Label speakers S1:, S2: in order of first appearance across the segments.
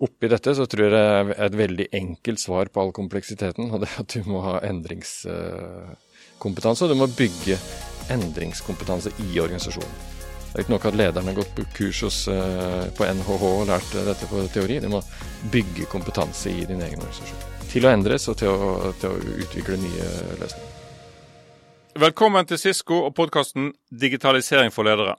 S1: oppi dette så tror jeg det er et veldig enkelt svar på all kompleksiteten, og det er at du må ha endringskompetanse. Og du må bygge endringskompetanse i organisasjonen. Det er ikke nok at lederne har gått på kurs hos, eh, på NHH og lært dette på teori. De må bygge kompetanse i din egen organisasjon. Til å endres og til å, til å utvikle nye løsninger.
S2: Velkommen til Sisko og podkasten Digitalisering for ledere.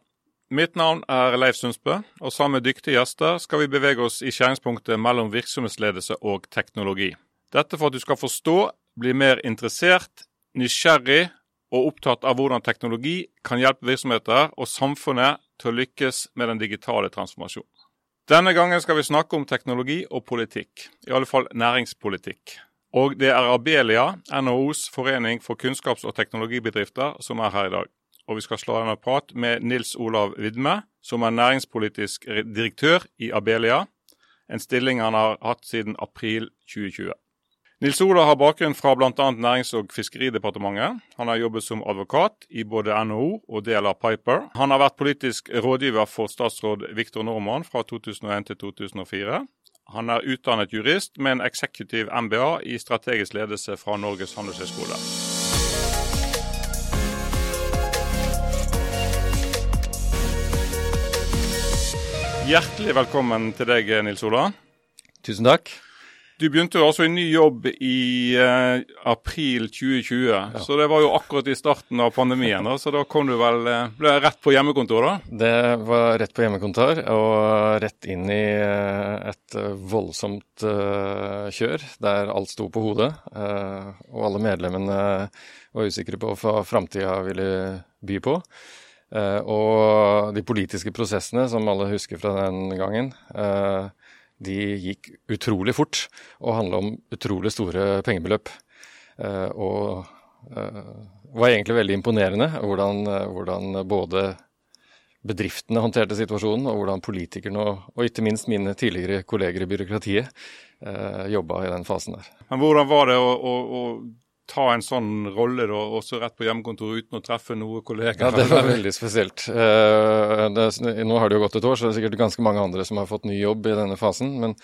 S2: Mitt navn er Leif Sundsbø, og sammen med dyktige gjester skal vi bevege oss i skjæringspunktet mellom virksomhetsledelse og teknologi. Dette for at du skal forstå, bli mer interessert, nysgjerrig og opptatt av hvordan teknologi kan hjelpe virksomheter og samfunnet til å lykkes med den digitale transformasjonen. Denne gangen skal vi snakke om teknologi og politikk, i alle fall næringspolitikk. Og det er Abelia, NHOs forening for kunnskaps- og teknologibedrifter, som er her i dag og vi skal slå en prat med Nils Olav Vidme, som er næringspolitisk direktør i Abelia, en stilling han har hatt siden april 2020. Nils Olav har bakgrunn fra bl.a. Nærings- og fiskeridepartementet. Han har jobbet som advokat i både NHO og del av Piper. Han har vært politisk rådgiver for statsråd Viktor Normann fra 2001 til 2004. Han er utdannet jurist med en eksekutiv MBA i strategisk ledelse fra Norges handelshøyskole. Hjertelig velkommen til deg, Nils Ola.
S1: Tusen takk.
S2: Du begynte jo altså i ny jobb i eh, april 2020, ja. så det var jo akkurat i starten av pandemien. Da, så da kom du vel eh, ble rett på hjemmekontor, da?
S1: Det var rett på hjemmekontor og rett inn i eh, et voldsomt uh, kjør der alt sto på hodet. Og alle medlemmene var usikre på hva framtida ville by på. Uh, og de politiske prosessene, som alle husker fra den gangen, uh, de gikk utrolig fort og handla om utrolig store pengebeløp. Uh, og var egentlig veldig imponerende hvordan, hvordan, både bedriftene håndterte situasjonen, og hvordan politikerne og, og ikke minst mine tidligere kolleger i byråkratiet jobba i den fasen der.
S2: Men hvordan var det å, å, å ta en sånn rolle da, også rett på hjemmekontor uten å treffe noen kollegaer?
S1: Ja, det var veldig spesielt. Uh, det, nå har det jo gått et år, så det er sikkert ganske mange andre som har fått ny jobb i denne fasen. Men,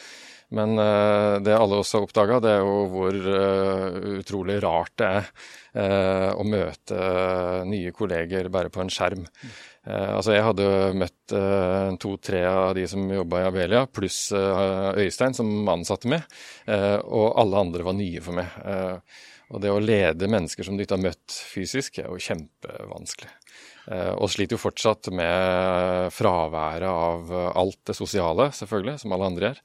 S1: men uh, det alle også har oppdaga, det er jo hvor uh, utrolig rart det er å møte nye kolleger bare på en skjerm. altså Jeg hadde møtt to-tre av de som jobba i Abelia, pluss Øystein, som ansatte meg. og alle andre var nye for meg. Og det å lede mennesker som du ikke har møtt fysisk, er jo kjempevanskelig. Eh, og sliter jo fortsatt med fraværet av alt det sosiale, selvfølgelig, som alle andre gjør.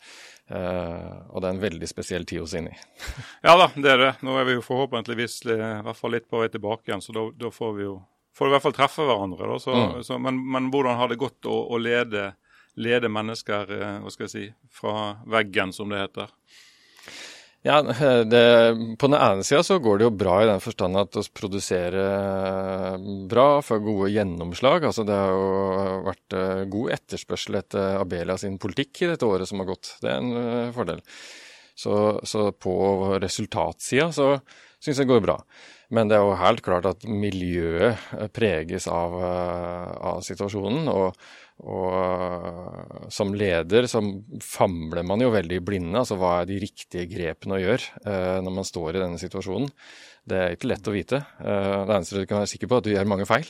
S1: Eh, og det er en veldig spesiell tid å se i.
S2: ja da, det er det. Nå er vi jo forhåpentligvis i hvert fall litt på vei tilbake igjen, så da, får vi jo får i hvert fall treffe hverandre. Da. Så, mm. så, men, men, hvordan har det gått å, å lede, lede, mennesker eh, hva skal jeg si, fra veggen, som det heter?
S1: Ja, det, På den ene sida så går det jo bra i den forstand at vi produserer bra, får gode gjennomslag. Altså Det har jo vært eh, god etterspørsel etter Abelia sin politikk i dette året som har gått. Det er en eh, fordel. Så, så på resultatsida så syns jeg det går bra. Men det er jo helt klart at miljøet preges av, eh, av situasjonen. og og som leder så famler man jo veldig i blinde. Altså hva er de riktige grepene å gjøre eh, når man står i denne situasjonen? Det er ikke lett å vite. Eh, det eneste du kan være sikker på, er at du gjør mange feil.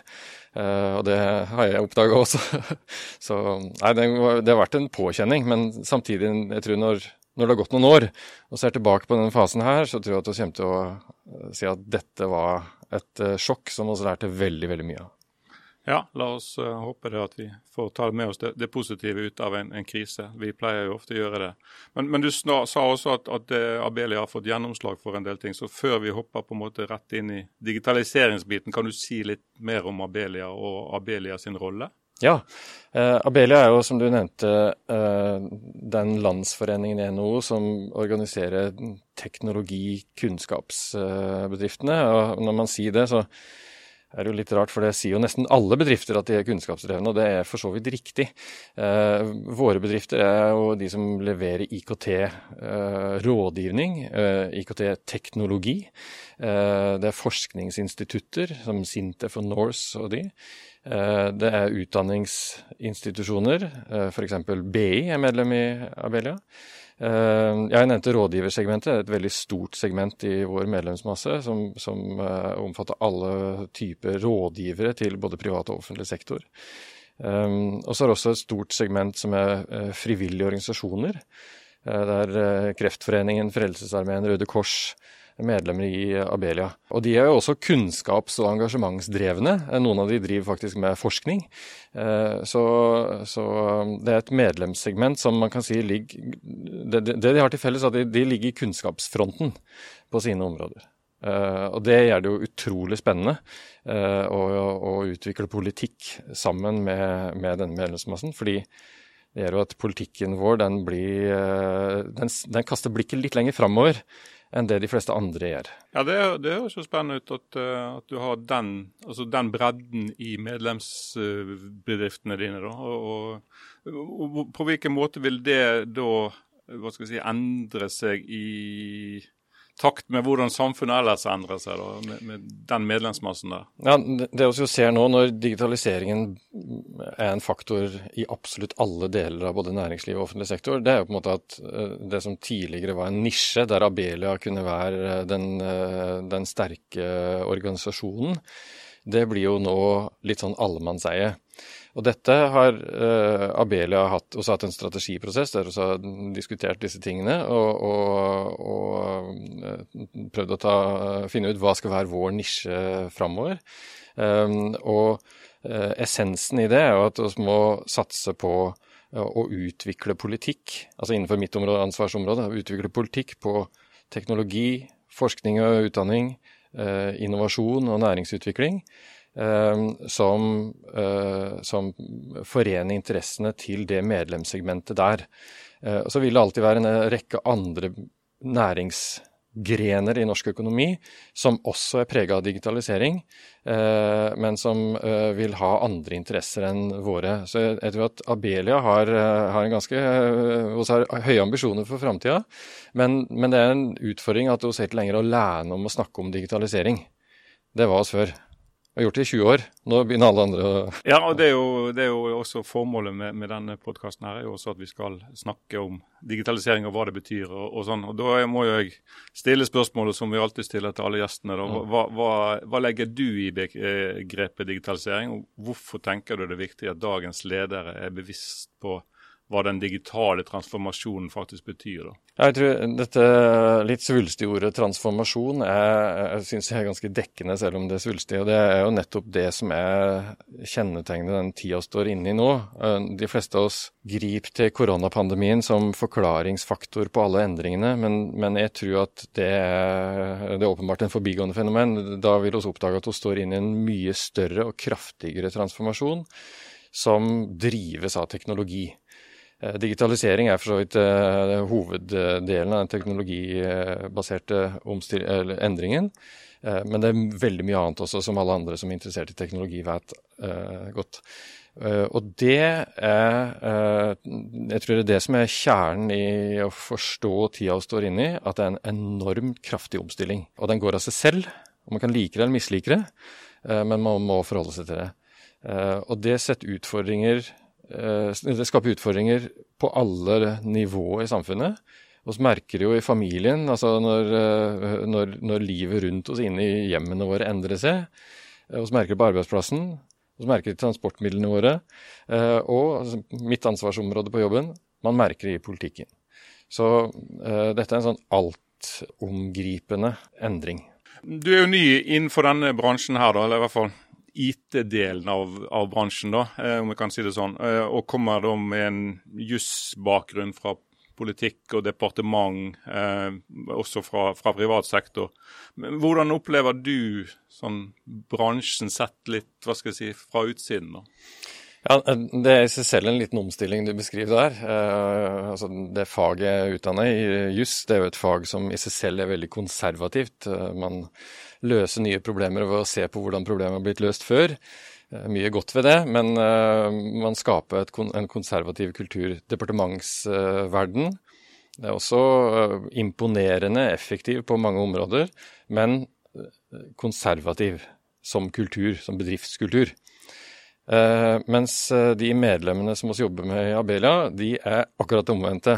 S1: Eh, og det har jeg oppdaga også. så nei, det, har vært en påkjenning. Men samtidig, jeg tror når, når det har gått noen år og ser tilbake på denne fasen her, så tror jeg at vi kommer til å si at dette var et sjokk som vi lærte veldig, veldig mye av.
S2: Ja, la oss uh, håpe det at vi får ta med oss det, det positive ut av en, en, krise. Vi pleier jo ofte å gjøre det. Men, men du sa også at, at uh, Abelia har fått gjennomslag for en del ting. Så før vi hopper på en måte rett inn i digitaliseringsbiten, kan du si litt mer om Abelia og Abelia sin rolle?
S1: Ja, uh, Abelia er jo som du nevnte den landsforeningen i NHO som organiserer teknologi-kunnskapsbedriftene. og Når man sier det, så er jo litt rart, for det sier jo nesten alle bedrifter at de er kunnskapsdrevne, og det er for så vidt riktig. Eh, våre bedrifter er jo de som leverer IKT-rådgivning, eh, eh IKT-teknologi. Eh, det er forskningsinstitutter som Sintef og Norse og de. Eh, det er utdanningsinstitusjoner, eh, f.eks. BI er medlem i Abelia. Jeg nevnte rådgiversegmentet, et veldig stort segment i vår medlemsmasse, som, som omfatter alle typer rådgivere til både privat og offentlig sektor. Og så er det også et stort segment som er frivillige organisasjoner. Der Kreftforeningen, Frelsesarmeen, Røde Kors, medlemmer i Abelia. Og de er jo også kunnskaps- og engasjementsdrevne. Noen av de driver faktisk med forskning. Eh, så, så det er et medlemssegment som man kan si ligger Det, det de har til felles, er at de, de ligger i kunnskapsfronten på sine områder. Uh, og det gjør det jo utrolig spennende uh, å, å, utvikle politikk sammen med, med denne medlemsmassen. Fordi det gjør jo at politikken vår den blir uh, den, den, kaster blikket litt lenger framover enn det de fleste andre gjør.
S2: Ja, Det, det høres jo spennende ut at, eh, at, du har den, altså den bredden i medlemsbedriftene dine. da, og, og, og På hvilken måte vil det da hva skal jeg si, endre seg i takt med hvordan samfunnet ellers endrer seg, da, med, med, den medlemsmassen der?
S1: Ja, Det vi ser nå, når digitaliseringen er en faktor i absolutt alle deler av både næringsliv og offentlig sektor, det er jo på en måte at eh, det som tidligere var en nisje, der Abelia kunne være eh, den, eh, den sterke organisasjonen, det blir jo nå litt sånn allemannseie. Og dette har uh, Abelia hatt, også hatt en strategiprosess der vi har diskutert disse tingene og, og, og uh, prøvd å ta, finne ut hva skal være vår nisje framover. Um, og uh, essensen i det er jo at vi må satse på å utvikle politikk, altså innenfor mitt område, ansvarsområde, utvikle politikk på teknologi, forskning og utdanning, innovasjon og næringsutvikling. Eh, som, eh, som, forener interessene til det medlemssegmentet der. Og så vil det alltid være en rekke andre næringsgrener i norsk økonomi som også er prega av digitalisering, men som vil ha andre interesser enn våre. Så jeg tror at Abelia har, har en ganske har høye ambisjoner for framtida, men, men, det er en utfordring at vi ikke lenger å lære om å snakke om digitalisering. Det var oss før har gjort det i 20 år. Nå begynner alle andre å
S2: Ja, og det er jo, det er jo også formålet med, med denne podkasten her, er jo også at vi skal snakke om digitalisering og hva det betyr og, og sånn. Og Da må jo jeg stille spørsmålet som vi alltid stiller til alle gjestene. Da. Hva, hva, hva legger du i begrepet digitalisering, og hvorfor tenker du det er viktig at dagens ledere er bevisst på hva den digitale transformasjonen faktisk betyr. da.
S1: Jeg tror dette litt svulstige ordet transformasjon er, jeg synes jeg er ganske dekkende, selv om det er svulstig. Og det er jo nettopp det som er kjennetegnet den tida står inne i nå. De fleste av oss griper til koronapandemien som forklaringsfaktor på alle endringene, men, men jeg tror at det er, det er åpenbart en forbigående fenomen. Da vil vi oppdage at vi står inne i en mye større og kraftigere transformasjon som drives av teknologi. Eh, digitalisering er for så vidt uh, hoveddelen av den teknologibaserte endringen. Uh, men det er veldig mye annet også, som alle andre som er interessert i teknologi vet godt. og det er Jeg tror det er det som er kjernen i å forstå tida vi står inne i, at det er en enormt kraftig omstilling. Og den går av seg selv. og Man kan like det eller mislike det, men man må forholde seg til det. og det setter utfordringer Eh, det skaper utfordringer på alle nivåer i samfunnet. Vi merker det jo i familien, altså når, eh, når, når, livet rundt oss inne i hjemmene våre endrer seg. Vi eh, merker det på arbeidsplassen, vi merker det i transportmidlene våre. Og altså, mitt ansvarsområde på jobben, man merker det i politikken. Så dette er en sånn altomgripende endring.
S2: Du er jo ny innenfor denne bransjen her, da, eller i hvert fall IT-delen av, av, bransjen, da, eh, om jeg kan si det sånn, eh, og kommer da med en jussbakgrunn fra politikk og departement, eh, også fra, fra, privat sektor. Hvordan opplever du sånn bransjen sett litt hva skal jeg si, fra utsiden? da?
S1: Ja, Det er i seg selv en liten omstilling du beskriver der. Eh, altså det faget jeg utdanner i, juss, det er jo et fag som i seg selv er veldig konservativt. Eh, man løse nye problemer ved å se på hvordan problemet har blitt løst før. Eh, mye godt ved det, men uh, man skaper en konservativ kultur. Departementsverden er også uh, imponerende effektiv på mange områder, men konservativ som kultur, som bedriftskultur. Mens de medlemmene som vi jobber med i Abelia, de er akkurat omvendte.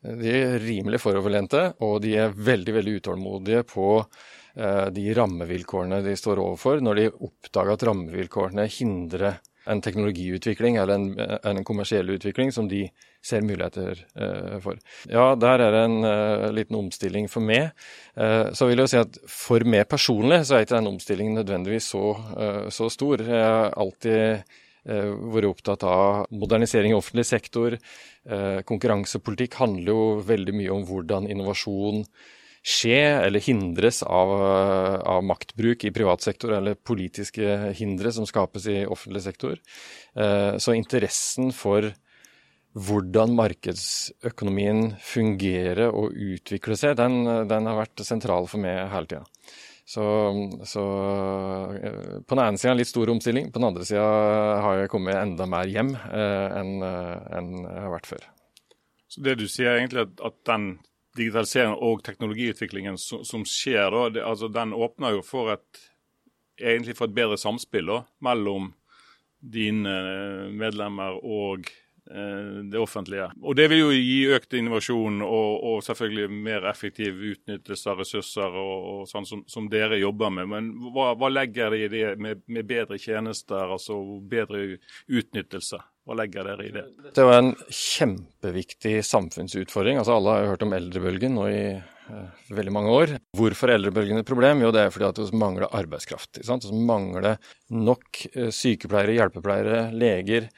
S1: De er rimelig foroverlente, og de er veldig veldig utålmodige på eh, de rammevilkårene de står overfor, når de oppdager at rammevilkårene hindrer en teknologiutvikling eller en, en kommersiell utvikling som de ser muligheter uh, for. Ja, der er det en uh, liten omstilling for meg. Uh, så vil jeg si at for meg personlig så er ikke den omstillingen nødvendigvis så, så stor. Jeg har alltid vært opptatt av modernisering i offentlig sektor. Konkurransepolitikk handler jo veldig mye om hvordan innovasjon skje eller hindres av, av, maktbruk i privat sektor, eller politiske hindre som skapes i offentlig sektor. Eh, så interessen for hvordan markedsøkonomien fungerer og utvikler seg, den, den har vært sentral for meg hele tida. Så, så, eh, på den ene sida litt stor omstilling, på den andre sida har jeg kommet enda mer hjem eh, enn en jeg har vært før.
S2: Så det du sier egentlig at, at den digitaliseringen og teknologiutviklingen som, som skjer, da, det, altså, den åpner jo for et, egentlig for et bedre samspill da, mellom dine medlemmer og eh, det offentlige. Og Det vil jo gi økt innovasjon og, og selvfølgelig mer effektiv utnyttelse av ressurser og, og sånn som, som, dere jobber med. Men hva, hva legger dere i det med, med bedre tjenester, altså bedre utnyttelse? Hva legge dere i det?
S1: Det var en kjempeviktig samfunnsutfordring. Altså Alle har hørt om eldrebølgen nå i eh, veldig mange år. Hvorfor er eldrebølgen et problem? Jo, det er fordi at vi mangler arbeidskraft. Vi mangler nok uh, sykepleiere, hjelpepleiere, leger,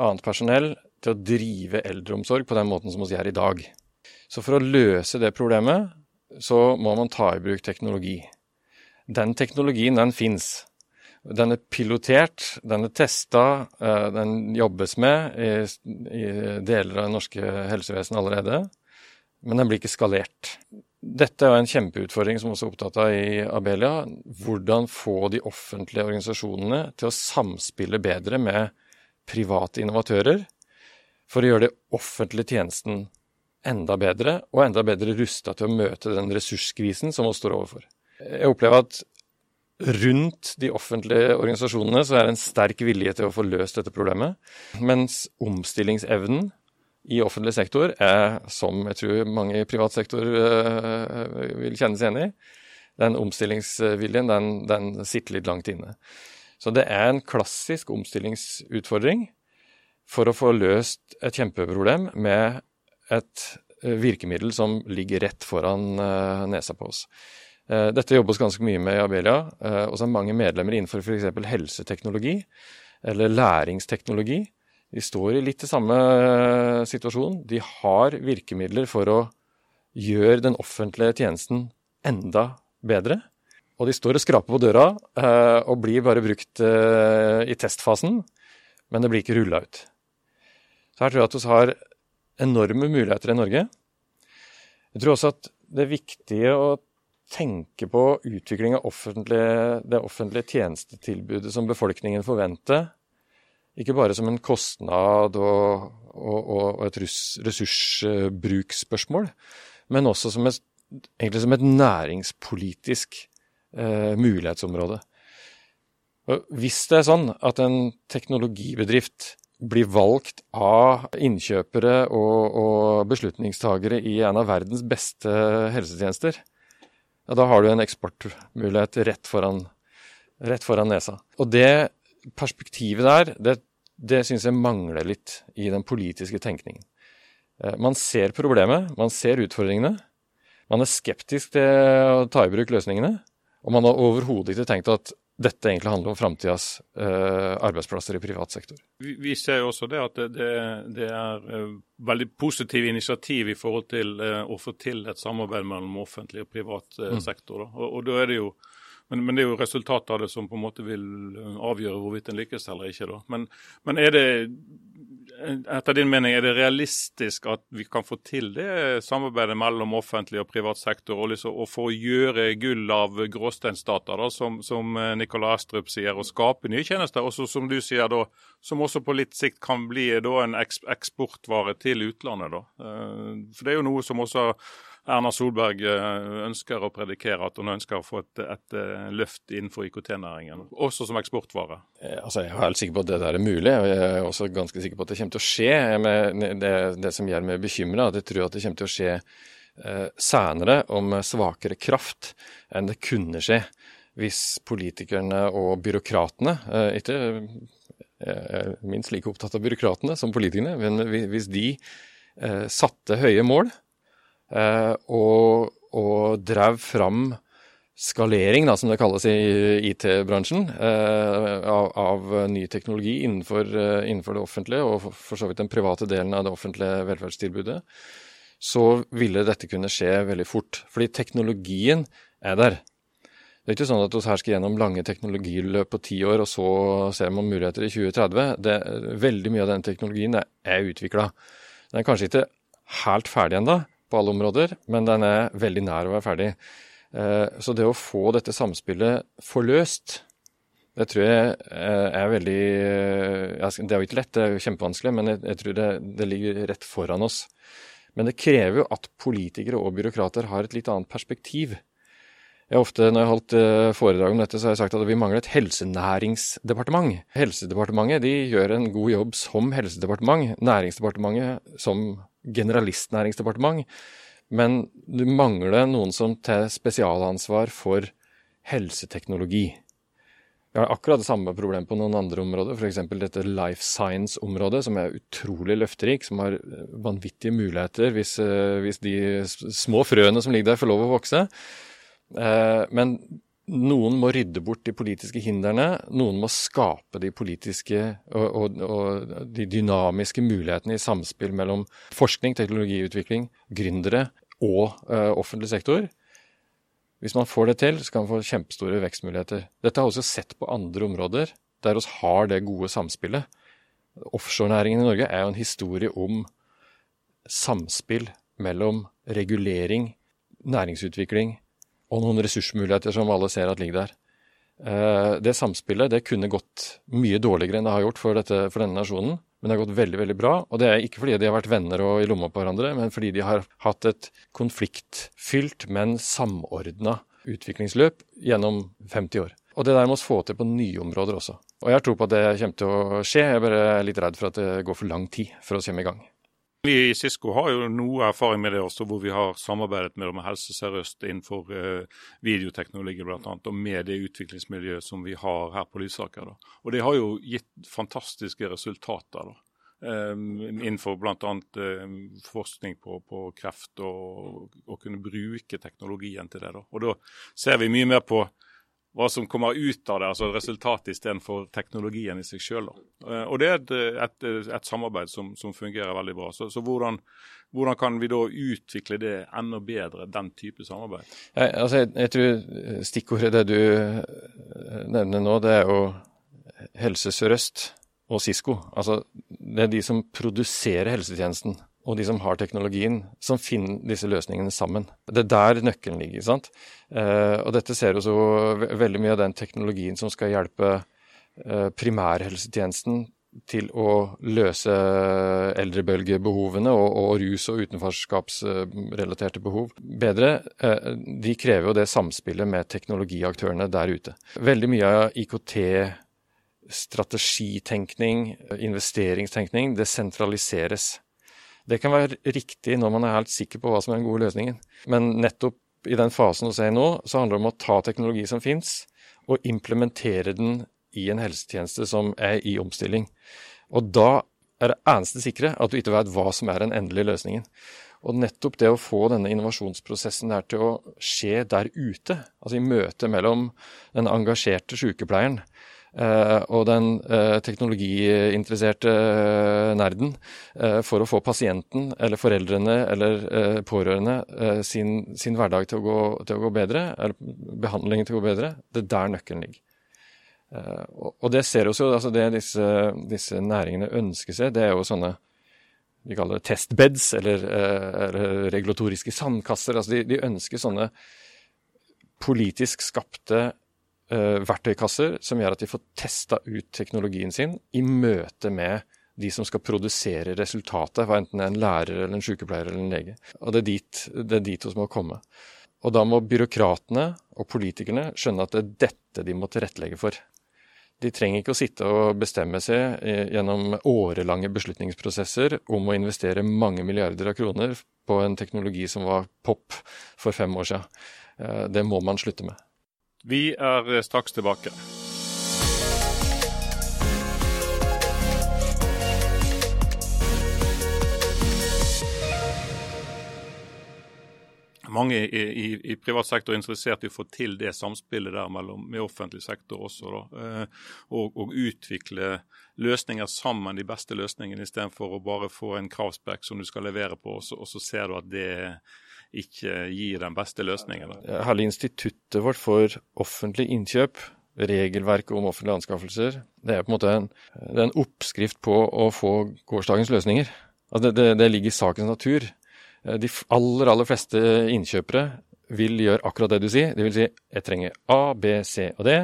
S1: annet personell til å drive eldreomsorg på den måten som vi gjør i dag. Så for å løse det problemet, så må man ta i bruk teknologi. Den teknologien, den fins. Den er pilotert, den er testa, eh, den jobbes med i, i deler av det norske helsevesenet allerede. Men den blir ikke skalert. Dette er en kjempeutfordring som også er opptatt av i Abelia. Hvordan få de offentlige organisasjonene til å samspille bedre med private innovatører for å gjøre det offentlige tjenesten enda bedre, og enda bedre rusta til å møte den ressursskvisen som vi står overfor. Jeg opplever at rundt de offentlige organisasjonene så er det en sterk vilje til å få løst dette problemet. Mens omstillingsevnen i offentlig sektor er, som jeg tror mange i privat sektor uh, vil kjenne seg igjen i, den omstillingsviljen den, den, sitter litt langt inne. Så det er en klassisk omstillingsutfordring for å få løst et kjempeproblem med et eh, virkemiddel som ligger rett foran uh, nesa på oss. Eh, dette jobbes ganske mye med i Abelia, eh, og så er mange medlemmer innenfor f.eks. helseteknologi eller læringsteknologi. De står i litt i samme eh, situasjon. De har virkemidler for å gjøre den offentlige tjenesten enda bedre. Og de står og skraper på døra og blir bare brukt i testfasen, men det blir ikke rulla ut. Så her tror jeg at vi har enorme muligheter i Norge. Jeg tror også at det er viktig å tenke på utvikling av offentlig, det offentlige tjenestetilbudet som befolkningen forventer, ikke bare som en kostnad og, og, og et ressursbruksspørsmål, men også som et, egentlig som et næringspolitisk eh, mulighetsområde. Og hvis det er sånn at en teknologibedrift blir valgt av innkjøpere og, og beslutningstagere i en av verdens beste helsetjenester, ja, da har du en eksportmulighet rett foran, rett foran nesa. Og det perspektivet der, det, det syns jeg mangler litt i den politiske tenkningen. Eh, man ser problemet, man ser utfordringene. Man er skeptisk til å ta i bruk løsningene. Og man har overhodet ikke tenkt at dette egentlig handler om framtidas uh, arbeidsplasser i privat sektor.
S2: Vi, vi, ser jo også det at det, det, det er uh, veldig positive initiativ i forhold til uh, å få til et samarbeid mellom offentlig og privat mm. sektor. Og, og, da er det jo men, men, det er jo resultatet av det som på en måte vil avgjøre hvorvidt en lykkes eller ikke. da. Men, men er det etter din mening, er det realistisk at vi kan få til det samarbeidet mellom offentlig og privat sektor, og, liksom, og få gjøre gull av gråsteinsdata, da, som, som eh, Nikolai Astrup sier, og skape nye tjenester, og som du sier da, som også på litt sikt kan bli da, en eksportvare til utlandet? da. Eh, for Det er jo noe som også Erna Solberg ønsker å predikere at hun ønsker å få et, et løft innenfor IKT-næringen, også som eksportvare?
S1: Altså, jeg er helt sikker på at det der er mulig, og jeg er også ganske sikker på at det kommer til å skje. Det, det som gjør meg bekymra, at jeg tror at det kommer til å skje eh, senere og med svakere kraft enn det kunne skje hvis politikerne og byråkratene eh, ikke minst like opptatt av byråkratene som politikerne, men hvis de eh, satte høye mål eh, og, og drev fram skalering, da, som det kalles i IT-bransjen, eh, av, av, ny teknologi innenfor, eh, innenfor, det offentlige, og for så vidt den private delen av det offentlige velferdstilbudet, så ville dette kunne skje veldig fort. Fordi teknologien er der. Det er ikke sånn at vi her skal gjennom lange teknologiløp på ti år, og så ser man muligheter i 2030. Det, veldig mye av den teknologien er utvikla. Den er kanskje ikke helt ferdig ennå på alle områder, men den er veldig nær å være ferdig. Eh, så det å få dette samspillet forløst, det tror jeg eh, er veldig eh, Det er jo ikke lett, det er jo kjempevanskelig, men jeg, tror det, det ligger rett foran oss. Men det krever jo at politikere og byråkrater har et litt annet perspektiv. Jeg har ofte, Når jeg har holdt foredrag om dette, så har jeg sagt at vi mangler et helsenæringsdepartement. Helsedepartementet de gjør en god jobb som helsedepartement. Næringsdepartementet som generalistnæringsdepartement. Men du mangler noen som tar spesialansvar for helseteknologi. Vi har akkurat det samme problemet på noen andre områder, f.eks. dette life science-området, som er utrolig løfterik, som har eh, vanvittige muligheter hvis, eh, hvis, de små frøene som ligger der, får lov å vokse. Eh, men noen må rydde bort de politiske hindrene. Noen må skape de politiske og, og, og de dynamiske mulighetene i samspill mellom forskning, teknologiutvikling, gründere og uh, offentlig sektor. Hvis man får det til, så kan man få kjempestore vekstmuligheter. Dette har vi også sett på andre områder der vi har det gode samspillet. Offshorenæringen i Norge er jo en historie om samspill mellom regulering, næringsutvikling og noen ressursmuligheter som alle ser at ligger der. Eh, det samspillet det kunne gått mye dårligere enn det har gjort for, dette, for denne nasjonen. Men det har gått veldig veldig bra. Og det er ikke fordi de har vært venner og i lomma på hverandre, men fordi de har hatt et konfliktfylt, men samordna utviklingsløp gjennom 50 år. Og det der må vi få til på nye områder også. Og jeg har tro på at det kommer til å skje. Jeg er bare litt redd for at det går for lang tid for å komme i gang.
S2: Vi i Cisco har jo noe erfaring med det også, hvor vi har samarbeidet med Helse Sør-Øst innenfor uh, videoteknologi bl.a. Og med det utviklingsmiljøet som vi har her på Lysaker. Da. Og det har jo gitt fantastiske resultater. da. Um, innenfor bl.a. Um, forskning på, på kreft, og, og kunne bruke teknologien til det. Da. Og da ser vi mye mer på hva som kommer ut av det, altså resultatet istedenfor teknologien i seg sjøl. Eh, og det er et, et, et samarbeid som, som, fungerer veldig bra. Så, så hvordan, hvordan, kan vi da utvikle det enda bedre, den type samarbeid?
S1: Jeg, altså, jeg, jeg tror stikkordet det du eh, nevner nå, det er jo Helse Sør-Øst og Cisco. Altså, det er de som produserer helsetjenesten og de som har teknologien, som finner disse løsningene sammen. Det er der nøkkelen ligger. sant? Eh, og dette ser vi så veldig mye av den teknologien som skal hjelpe eh, primærhelsetjenesten til å løse eldrebølgebehovene og, og rus- og utenforskapsrelaterte behov bedre. Eh, de krever jo det samspillet med teknologiaktørene der ute. Veldig mye av IKT strategitenkning, investeringstenkning, det sentraliseres. Det kan være riktig når man er helt sikker på hva som er den gode løsningen. Men nettopp i den fasen vi er nå, så handler det om å ta teknologi som fins, og implementere den i en helsetjeneste som er i omstilling. Og da er det eneste sikre at du ikke vet hva som er den endelige løsningen. Og nettopp det å få denne innovasjonsprosessen der til å skje der ute, altså i møte mellom den engasjerte sykepleieren og den eh, teknologiinteresserte eh, nerden for å få pasienten eller foreldrene eller pårørende sin, sin hverdag til å, gå, til å, gå, bedre, eller behandlingen til å gå bedre, det er der nøkkelen ligger. Og det ser vi også, altså det disse, disse, næringene ønsker seg, det er jo sånne de kaller det testbeds, eller, eller regulatoriske sandkasser. altså de, de ønsker sånne politisk skapte verktøykasser som gjør at de får testa ut teknologien sin i møte med de som skal produsere resultatet, enten det er en lærer eller en sykepleier eller en lege. Og det er dit, det er dit må komme. Og da må byråkratene og politikerne skjønne at det er dette de må tilrettelegge for. De trenger ikke å sitte og bestemme seg eh, gjennom årelange beslutningsprosesser om å investere mange milliarder av kroner på en teknologi som var pop for fem år siden. Eh, det må man slutte med.
S2: Vi er straks tilbake. mange i, i, i, privat sektor er interessert i å få til det samspillet der mellom, med offentlig sektor også. Da, eh, og, og, utvikle løsninger sammen, de beste løsningene, istedenfor å bare få en kravspekk som du skal levere på, og så, og så ser du at det ikke gir den beste løsningen.
S1: Da. Hele instituttet vårt for offentlig innkjøp, regelverket om offentlige anskaffelser, det er på en måte en, en oppskrift på å få gårsdagens løsninger. Altså det, det, det ligger i sakens natur. Eh, de aller, aller fleste innkjøpere vil gjøre akkurat det du sier. De vil si jeg trenger A, B, C og D.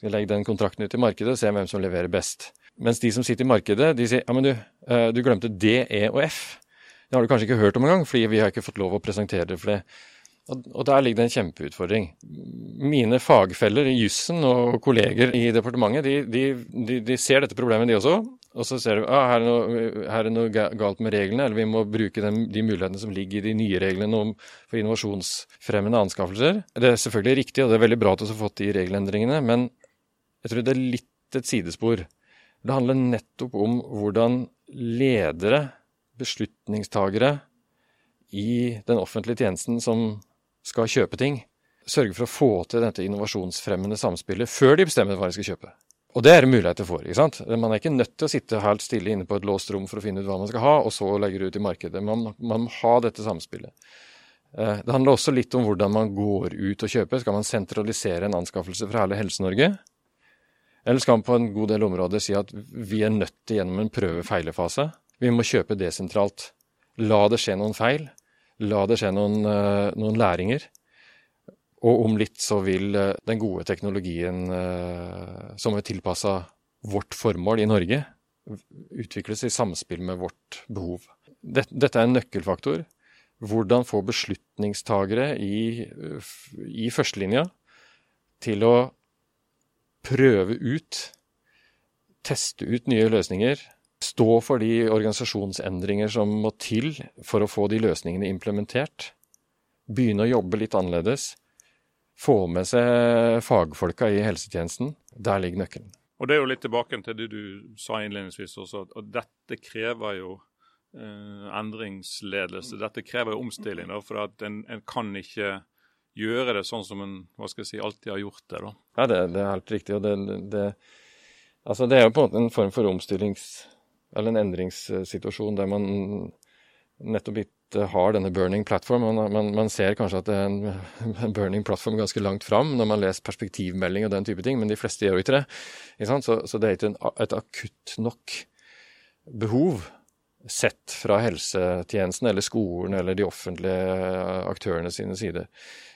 S1: Skal legge den kontrakten ut i markedet og se hvem som leverer best. Mens de som sitter i markedet, de sier ja, men du, eh, du glemte D, E og F. Det har du kanskje ikke hørt om engang, fordi vi har ikke fått lov å presentere det for det. Og der ligger det en kjempeutfordring. Mine fagfeller i jussen og kolleger i departementet, de, de, de, ser dette problemet, de også, og så ser de ah, her, er noe, her er noe galt med reglene, eller vi må bruke den, de mulighetene som ligger i de nye reglene om, for innovasjonsfremmende anskaffelser. Det er selvfølgelig riktig, og det er veldig bra at vi har fått de regelendringene, men jeg tror det er litt et sidespor. Det handler nettopp om hvordan ledere, beslutningstagere i den offentlige tjenesten som skal kjøpe ting, sørge for å få til dette innovasjonsfremmende samspillet før de bestemmer hva de skal kjøpe. Og det er det muligheter for. ikke sant? Man er ikke nødt til å sitte helt stille inne på et låst rom for å finne ut hva man skal ha, og så legge det ut i markedet. Man, man må ha dette samspillet. Eh, det handler også litt om hvordan man går ut og kjøper. Skal man sentralisere en anskaffelse fra hele Helse-Norge? Eller skal man på en god del områder si at vi er nødt til gjennom en prøve-feile-fase? Vi må kjøpe desentralt. La det skje noen feil. La det skje noen, eh, noen læringer. Og om litt så vil eh, den gode teknologien eh, som er tilpassa vårt formål i Norge, utvikles i samspill med vårt behov. Dette er en nøkkelfaktor. Hvordan få beslutningstagere i, i førstelinja til å prøve ut, teste ut nye løsninger, stå for de organisasjonsendringer som må til for å få de løsningene implementert, begynne å jobbe litt annerledes, få med seg fagfolka i helsetjenesten. Der ligger nøkkelen.
S2: Og Det er jo litt tilbake til det du sa innledningsvis også, at dette krever jo eh, endringsledelse. Dette krever jo omstilling. Da, for at en, en, kan ikke gjøre det sånn som en hva skal jeg si, alltid har gjort det. da.
S1: Ja, Det, det er helt riktig. og det, det, altså det er jo på en måte en form for omstillings- eller en endringssituasjon der man nettopp ikke har denne burning platform. Man, man, man, ser kanskje at det er en, en burning platform ganske langt fram når man leser perspektivmelding og den type ting, men de fleste gjør jo ikke det. Ikke så, så, det er ikke en, et akutt nok behov sett fra helsetjenesten eller skolen eller de offentlige aktørene sine sider.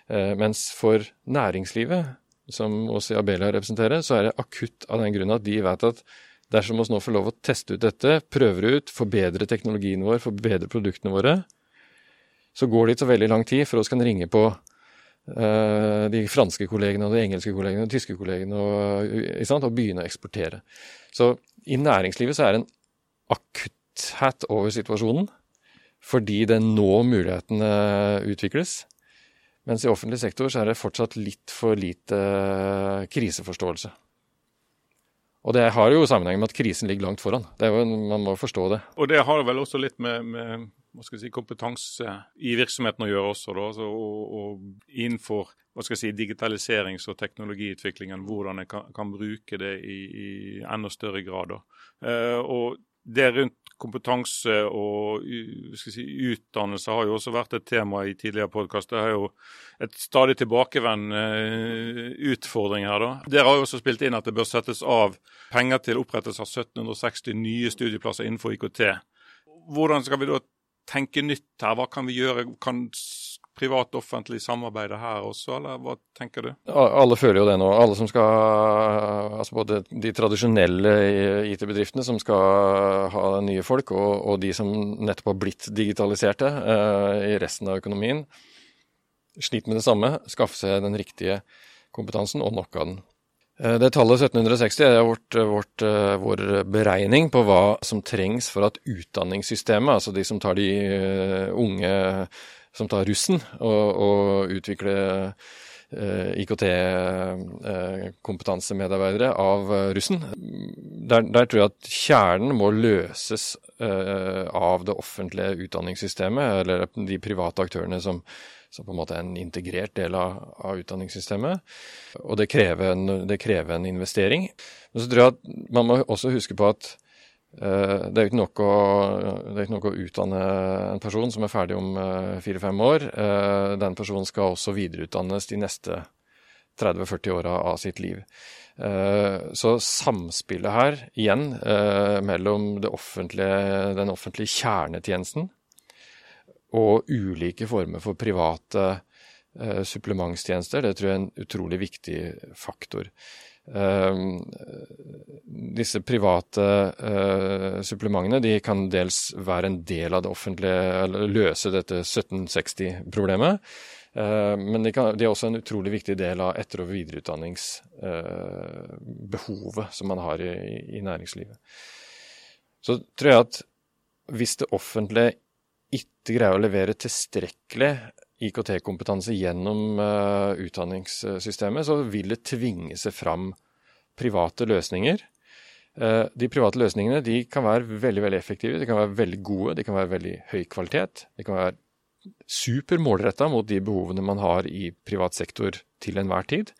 S1: Eh, mens for næringslivet, som også Abelia representerer, så er det akutt av den grunn at de vet at Dersom vi nå får lov å teste ut dette, prøver ut, forbedre teknologien vår, forbedre produktene våre, så går det ikke så veldig lang tid før oss kan ringe på uh, de franske kollegene, og de engelske kollegene og de tyske kollegene og, og, begynne å eksportere. Så i næringslivet så er det en akutthet over situasjonen, fordi det nå mulighetene utvikles. Mens i offentlig sektor så er det fortsatt litt for lite kriseforståelse. Og det har jo sammenheng med at krisen ligger langt foran. Jo, man må forstå det.
S2: Og det har vel også litt med, med si, kompetanse i virksomheten å gjøre også. Da, og, og, innenfor si, digitaliserings- og teknologiutviklingen, hvordan en kan, kan, bruke det i, i enda større grad. Eh, og det rundt kompetanse og si, utdannelse har jo også vært et tema i tidligere podkast. Det er jo et stadig tilbakevendende eh, utfordring her. da. Dere har jo også spilt inn at det bør settes av penger til opprettelse av 1760 nye studieplasser innenfor IKT. Hvordan skal vi da tenke nytt her? Hva kan vi gjøre? Kan privat-offentlig samarbeid her også, eller hva tenker du?
S1: Alle føler jo det nå. Alle som skal Altså både de tradisjonelle IT-bedriftene som skal ha nye folk, og, og, de som nettopp har blitt digitaliserte uh, i resten av økonomien, sliter med det samme. Skaffe seg den riktige kompetansen, og nok av den. Uh, det tallet 1760 er vårt, vårt, uh, vår beregning på hva som trengs for at utdanningssystemet, altså de som tar de unge som tar russen og, og utvikler eh, IKT-kompetansemedarbeidere av russen. Der, der, tror jeg at kjernen må løses eh, av det offentlige utdanningssystemet, eller de private aktørene som, som på en måte er en integrert del av, av utdanningssystemet. Og det krever, en, det krever en investering. Men så tror jeg at man må også huske på at Eh, det er ikke nok å, ikke nok å utdanne en person som er ferdig om eh, fire-fem år. Eh, den personen skal også videreutdannes de neste 30-40 åra av sitt liv. Så samspillet her, igjen, mellom offentlige, den offentlige kjernetjenesten og ulike former for private supplementstjenester, det tror jeg er en utrolig viktig faktor. Ehm, disse private uh, supplementene de kan dels være en del av det offentlige, eller løse dette 1760-problemet. Uh, men de, kan, de, er også en utrolig viktig del av etter- og videreutdanningsbehovet som man har i, i, næringslivet. Så tror jeg at hvis det offentlige ikke greier å levere tilstrekkelig IKT-kompetanse gjennom uh, utdanningssystemet, så vil det tvinge seg fram private løsninger. Uh, de private løsningene de kan være veldig veldig effektive, de kan være veldig gode, de kan være veldig høy kvalitet. De kan være super målretta mot de behovene man har i privat sektor til enhver tid.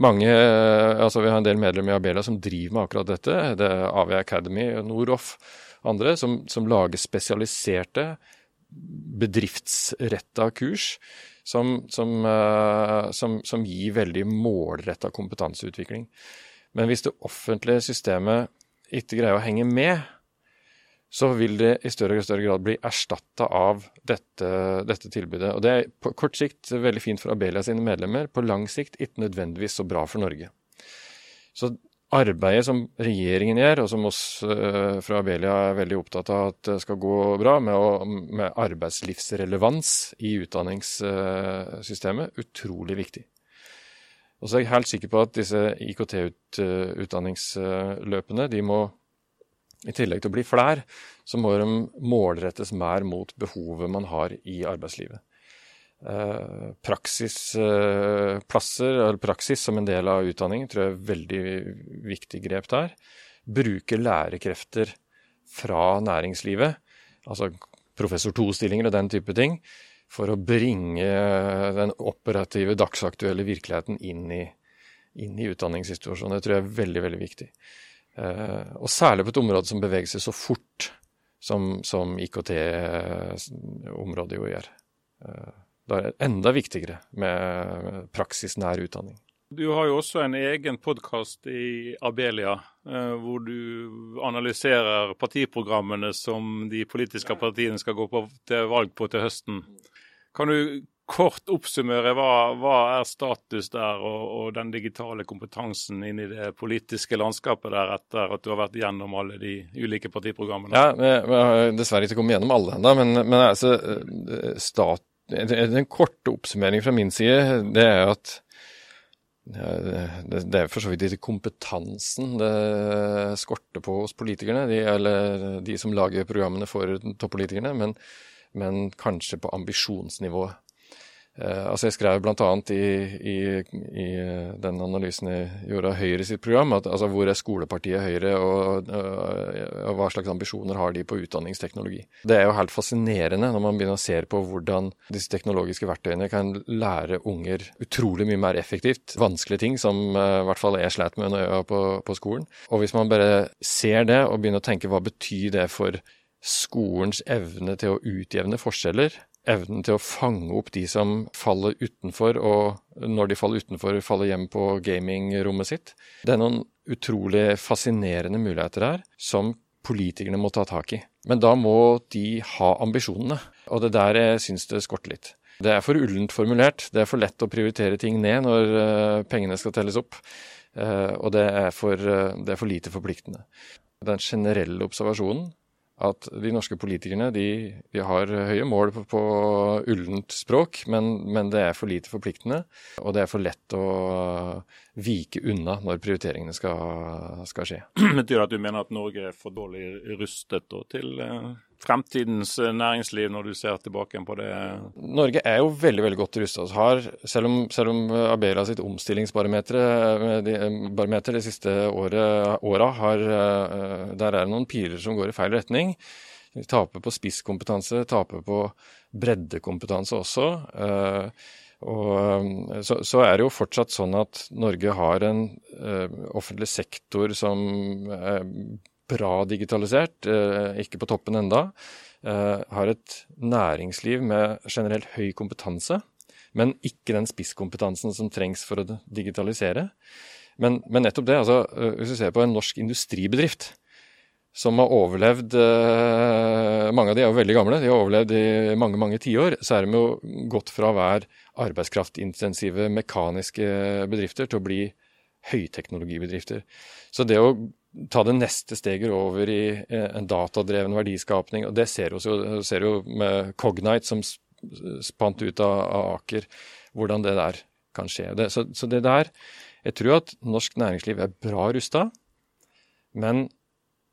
S1: Mange, uh, altså Vi har en del medlemmer i Abela som driver med akkurat dette. Det er AV Academy, Noroff, andre, som, som lager spesialiserte bedriftsretta kurs som, som, uh, som, som, gir veldig målretta kompetanseutvikling. Men hvis det offentlige systemet ikke greier å henge med, så vil det i større og større grad bli erstatta av dette, dette, tilbudet. Og Det er på kort sikt veldig fint for Abelia sine medlemmer, på lang sikt ikke nødvendigvis så bra for Norge. Så arbeidet som regjeringen gjør, og som oss uh, fra Abelia er veldig opptatt av at det skal gå bra, med, å, med arbeidslivsrelevans i utdanningssystemet, utrolig viktig. Og så er jeg helt sikker på at disse IKT-utdanningsløpene, de må i tillegg til å bli flere, så må de målrettes mer mot behovet man har i arbeidslivet. Eh, praksisplasser, eller praksis som en del av utdanningen, tror jeg er veldig viktig grep der. Bruke lærekrefter fra næringslivet, altså professor to-stillinger og den type ting, for å bringe den operative, dagsaktuelle virkeligheten inn i, inn i utdanningssituasjonen. Det tror jeg er veldig, veldig viktig. Eh, og særlig på et område som beveger seg så fort som, som IKT-området jo gjør. Da er det enda viktigere med praksisnær utdanning.
S2: Du har jo også en egen podkast i Abelia, eh, hvor du analyserer partiprogrammene som de politiske partiene skal gå på, til valg på til høsten. Kan du kort oppsummere hva, hva er status der, og, og, den digitale kompetansen inn i det politiske landskapet der, etter at du har vært gjennom alle de ulike partiprogrammene?
S1: Ja, Vi har dessverre ikke kommet gjennom alle ennå, men, men altså, eh, stat den korte oppsummering fra min side, det er at det er for så vidt ikke kompetansen det skorter på hos politikerne, de, eller de som lager programmene for toppolitikerne, men, men kanskje på ambisjonsnivået. Eh, altså Jeg skrev bl.a. I, i, i den analysen jeg gjorde av Høyre sitt program, at altså, hvor er skolepartiet Høyre, og, og, og, hva slags ambisjoner har de på utdanningsteknologi. Det er jo helt fascinerende når man begynner å se på hvordan disse teknologiske verktøyene kan lære unger utrolig mye mer effektivt vanskelige ting, som i hvert fall jeg slet med når jeg var på, på skolen. Og hvis man bare ser det og begynner å tenke hva betyr det for skolens evne til å utjevne forskjeller, evnen til å fange opp de som faller utenfor, og når de faller utenfor, faller hjem på gamingrommet sitt. Det er noen utrolig fascinerende muligheter her som politikerne må ta tak i. Men da må de ha ambisjonene, og det er der jeg syns det skorter litt. Det er for ullent formulert. Det er for lett å prioritere ting ned når uh, pengene skal telles opp. Uh, og det er, for, det er for lite forpliktende. Den generelle observasjonen at de norske politikerne de, de har høye mål på, på ullent språk, men, men, det er for lite forpliktende. Og det er for lett å vike unna når prioriteringene skal, skal skje.
S2: Betyr det at du mener at Norge er for dårlig rustet til fremtidens eh, næringsliv, når du ser tilbake på det?
S1: Norge er jo veldig veldig godt rusta. Selv, om, selv om Abela sitt omstillingsbarometer eh, de, de siste åra har eh, Der er det noen piler som går i feil retning. Vi taper på spisskompetanse, taper på breddekompetanse også. Og så, så, er det jo fortsatt sånn at Norge har en offentlig sektor som bra digitalisert, eh, ikke på toppen enda. Eh, har et næringsliv med generelt høy kompetanse, men ikke den spisskompetansen som trengs for å digitalisere. Men, men nettopp det, altså, eh, hvis vi ser på en norsk industribedrift som har overlevd Mange av de er jo veldig gamle, de har overlevd i mange mange tiår. Så er de jo gått fra å være arbeidskraftintensive mekaniske bedrifter til å bli høyteknologibedrifter. Så det å ta det neste steget over i eh, en datadreven verdiskapning. og Det ser vi jo, ser jo med Cognite som spant ut av, av Aker, hvordan det der kan skje. Det, så, så, det der Jeg tror at norsk næringsliv er bra rusta, men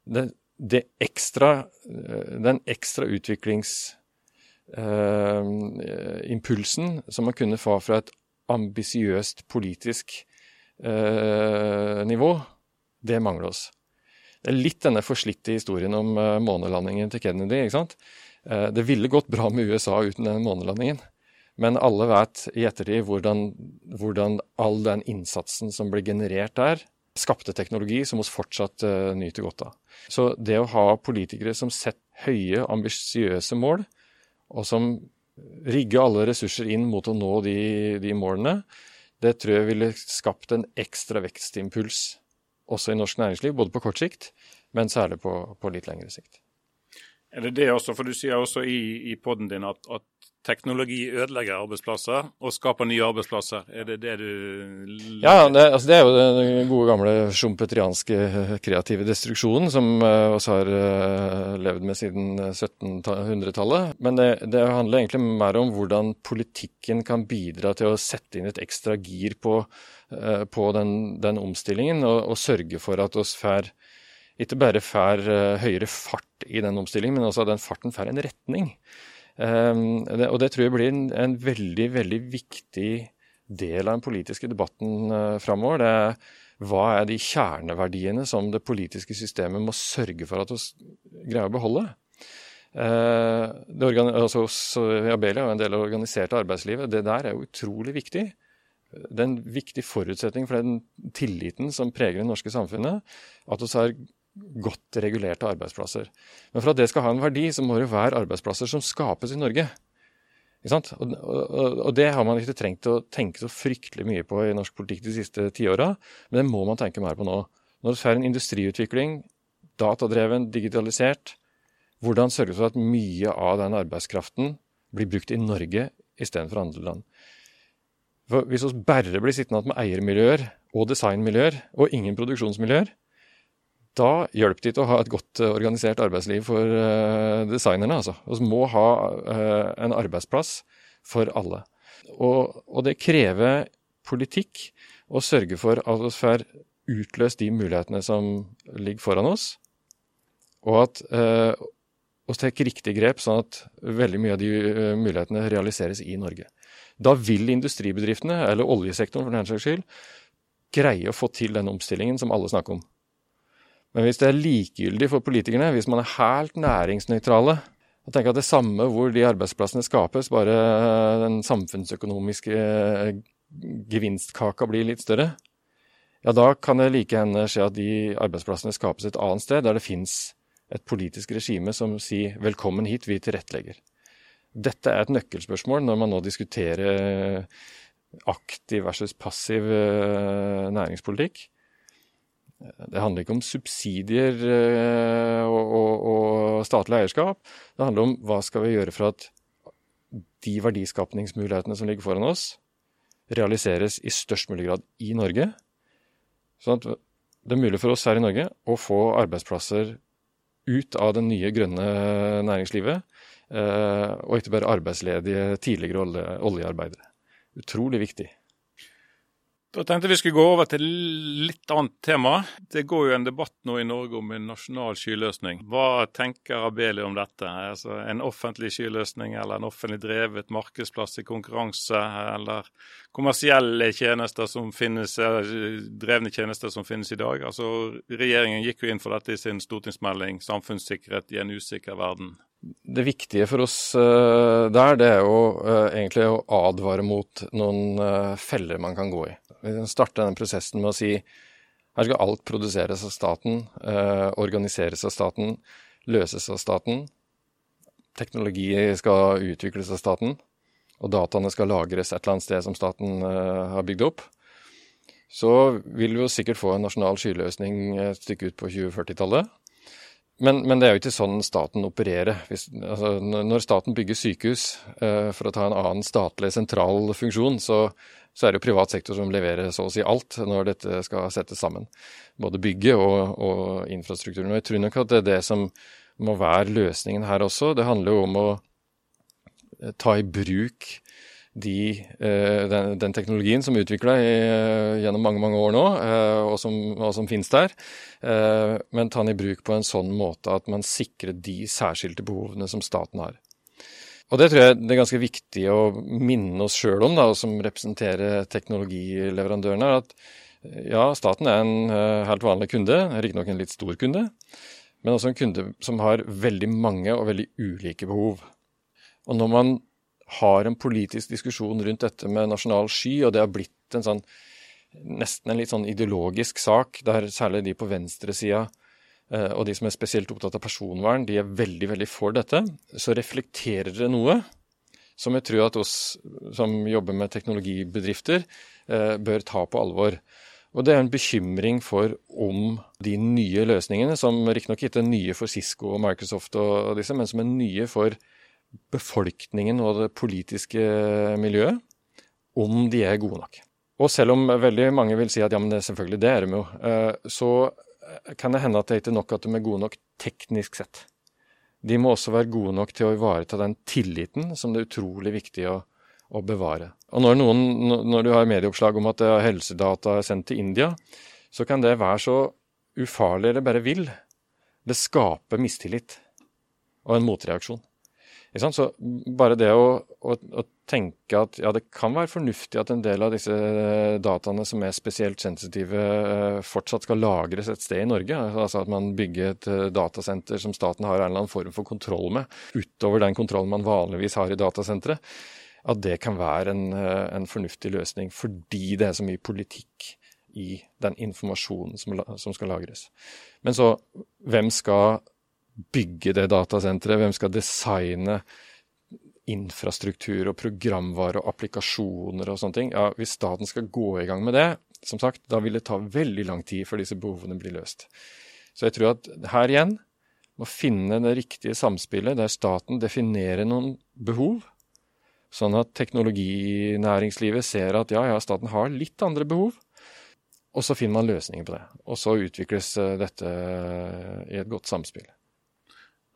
S1: det, det ekstra, eh, den ekstra utviklingsimpulsen uh, som man kunne få fra et ambisiøst politisk uh, nivå, det mangler oss. Det er litt denne forslitte historien om uh, månelandingen til Kennedy. ikke sant? Uh, det ville gått bra med USA uten den månelandingen. Men alle vet i ettertid hvordan, hvordan, all den innsatsen som ble generert der, skapte teknologi som vi fortsatt uh, nyter godt av. Så det å ha politikere som setter høye, ambisiøse mål, og som rigger alle ressurser inn mot å nå de, de målene, det tror jeg ville skapt en ekstra vekstimpuls også i norsk næringsliv, både på kort sikt, men særlig på, på litt lengre sikt.
S2: Er det det også, for Du sier også i, i poden din at, at, teknologi ødelegger arbeidsplasser og skaper nye arbeidsplasser. Er det det du
S1: Ja, det, altså det er jo den gode gamle sjompetrianske kreative destruksjonen som vi uh, har uh, levd med siden 1700-tallet. Men det, det, handler egentlig mer om hvordan politikken kan bidra til å sette inn et ekstra gir på Eh, på den, den omstillingen, og, og, sørge for at oss får ikke bare får uh, høyere fart i den omstillingen, men også at den farten får en retning. Det, og det tror jeg blir en, en, veldig, veldig viktig del av den politiske debatten uh, framover. Det er hva er de kjerneverdiene som det politiske systemet må sørge for at vi greier å beholde? Uh, det altså, Abelia er en del av det organiserte arbeidslivet. Det der er jo utrolig viktig det er en viktig forutsetning for den tilliten som preger det norske samfunnet, at vi har godt regulerte arbeidsplasser. Men for at det skal ha en verdi, så må det være arbeidsplasser som skapes i Norge. Og, og, og, det har man ikke trengt å tenke så fryktelig mye på i norsk politikk de siste tiåra, men det må man tenke mer på nå. Når vi får en industriutvikling, datadreven, digitalisert, hvordan sørge for at mye av den arbeidskraften blir brukt i Norge istedenfor andre land. For hvis vi bare blir sittende igjen med eiermiljøer og designmiljøer og ingen produksjonsmiljøer, da hjelper det ikke å ha et godt eh, organisert arbeidsliv for uh, designerne. Altså. Vi må ha uh, en arbeidsplass for alle. Og, og, det krever politikk å sørge for at vi får utløst de mulighetene som ligger foran oss, og at vi tar riktig grep, sånn at veldig mye av de mulighetene realiseres i Norge. Da vil industribedriftene, eller oljesektoren for den saks skyld, greie å få til den omstillingen som alle snakker om. Men hvis det er likegyldig for politikerne, hvis man er helt næringsnøytrale og tenker at det samme hvor de arbeidsplassene skapes, bare den samfunnsøkonomiske eh, gevinstkaka blir litt større, ja, da kan det like gjerne skje at de arbeidsplassene skapes et annet sted, der det fins et politisk regime som sier 'velkommen hit, vi tilrettelegger'. Dette er et nøkkelspørsmål når man nå diskuterer aktiv versus passiv eh, næringspolitikk. Det handler ikke om subsidier eh, og, og, og statlig eierskap. Det handler om hva skal vi gjøre for at de verdiskapningsmulighetene som ligger foran oss, realiseres i størst mulig grad i Norge. Sånn at det er mulig for oss her i Norge å få arbeidsplasser ut av det nye grønne næringslivet, eh, og ikke bare arbeidsledige tidligere oljearbeidere. Utrolig viktig.
S2: Da tenkte vi skulle gå over til litt annet tema. Det går jo en debatt nå i Norge om en nasjonal skyløsning. Hva tenker Abeli om dette? Altså En offentlig skyløsning eller en offentlig drevet markedsplass i konkurranse, eller kommersielle tjenester som finnes, drevne tjenester som finnes i dag? Altså Regjeringen gikk jo inn for dette i sin stortingsmelding 'Samfunnssikkerhet i en usikker verden'
S1: det viktige for oss uh, der, det er jo uh, egentlig å advare mot noen feller man kan gå i. Kan starte den prosessen med å si her skal alt produseres av staten, organiseres av staten, løses av staten. Teknologi skal utvikles av staten, og dataene skal lagres et eller annet sted som staten har bygd opp. Så vil vi jo sikkert få en nasjonal skyløsning et stykke ut på 2040-tallet. Men, men, det er jo ikke sånn staten opererer. Hvis, altså, når staten bygger sykehus eh, for å ta en annen statlig sentral funksjon, så, så, er det jo privat sektor som leverer så å si alt når dette skal settes sammen. Både bygget og, og infrastrukturen. Og jeg tror nok at det er det som må være løsningen her også. Det handler jo om å eh, ta i bruk de, eh, den, den, teknologien som er utvikla eh, gjennom mange mange år nå, eh, og som, og som finnes der, men ta den i bruk på en sånn måte at man sikrer de særskilte behovene som staten har. Og Det tror jeg det er ganske viktig å minne oss sjøl om, da, som representerer teknologileverandørene. At ja, staten er en helt vanlig kunde, riktignok en litt stor kunde, men også en kunde som har veldig mange og veldig ulike behov. Og når man har en politisk diskusjon rundt dette med nasjonal sky, og det har blitt en sånn nesten en litt sånn ideologisk sak, der særlig de på venstresida eh, og de som er spesielt opptatt av personvern, de er veldig, veldig for dette. Så reflekterer det noe som jeg tror at oss som jobber med teknologibedrifter, eh, bør ta på alvor. Og det er en bekymring for om de nye løsningene, som riktignok ikke er nye for Cisco og Microsoft og disse, men som er nye for befolkningen og det politiske miljøet om de er gode nok. Og selv om veldig mange vil si at ja, men det, selvfølgelig, det er de jo, eh, så kan det hende at det ikke er nok at de er gode nok teknisk sett. De må også være gode nok til å ivareta den tilliten som det er utrolig viktig å, å bevare. Og når, noen, når du har medieoppslag om at helsedata er sendt til India, så kan det være så ufarlig eller bare vil. Det skaper mistillit og en motreaksjon. Så bare det å, å, å, tenke at ja, det kan være fornuftig at en del av disse dataene som er spesielt sensitive, eh, fortsatt skal lagres et sted i Norge. Altså at man bygger et eh, datasenter som staten har en eller annen form for kontroll med, utover den kontrollen man vanligvis har i datasenteret. At det kan være en, eh, en fornuftig løsning, fordi det er så mye politikk i den informasjonen som, som skal lagres. Men så, hvem skal bygge det datasenteret? Hvem skal designe infrastruktur og programvare og applikasjoner og sånne ting? Ja, Hvis staten skal gå i gang med det, som sagt, da vil det ta veldig lang tid før disse behovene blir løst. Så jeg tror at her igjen må finne det riktige samspillet der staten definerer noen behov, sånn at teknologinæringslivet ser at ja, ja, staten har litt andre behov. Og så finner man løsninger på det. Og så utvikles eh, dette i et godt samspill.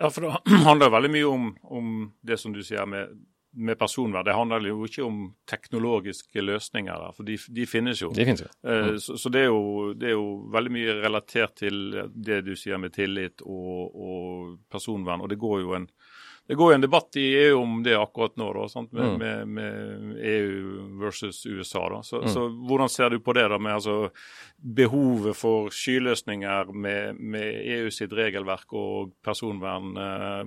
S2: Ja, for det handler veldig mye om, om det som du sier med, med, personvern. Det handler jo ikke om teknologiske løsninger, for de, de finnes jo.
S1: De finnes jo.
S2: Mm. Så, så det, er jo, det, er jo, veldig mye relatert til det du sier med tillit og, og personvern. Og det går jo en det går jo en debatt i EU om det akkurat nå, da, med, mm. med, med, EU versus USA. Da. Så, mm. så, hvordan ser du på det da, med altså, behovet for skyløsninger med, med EU sitt regelverk og personvern eh,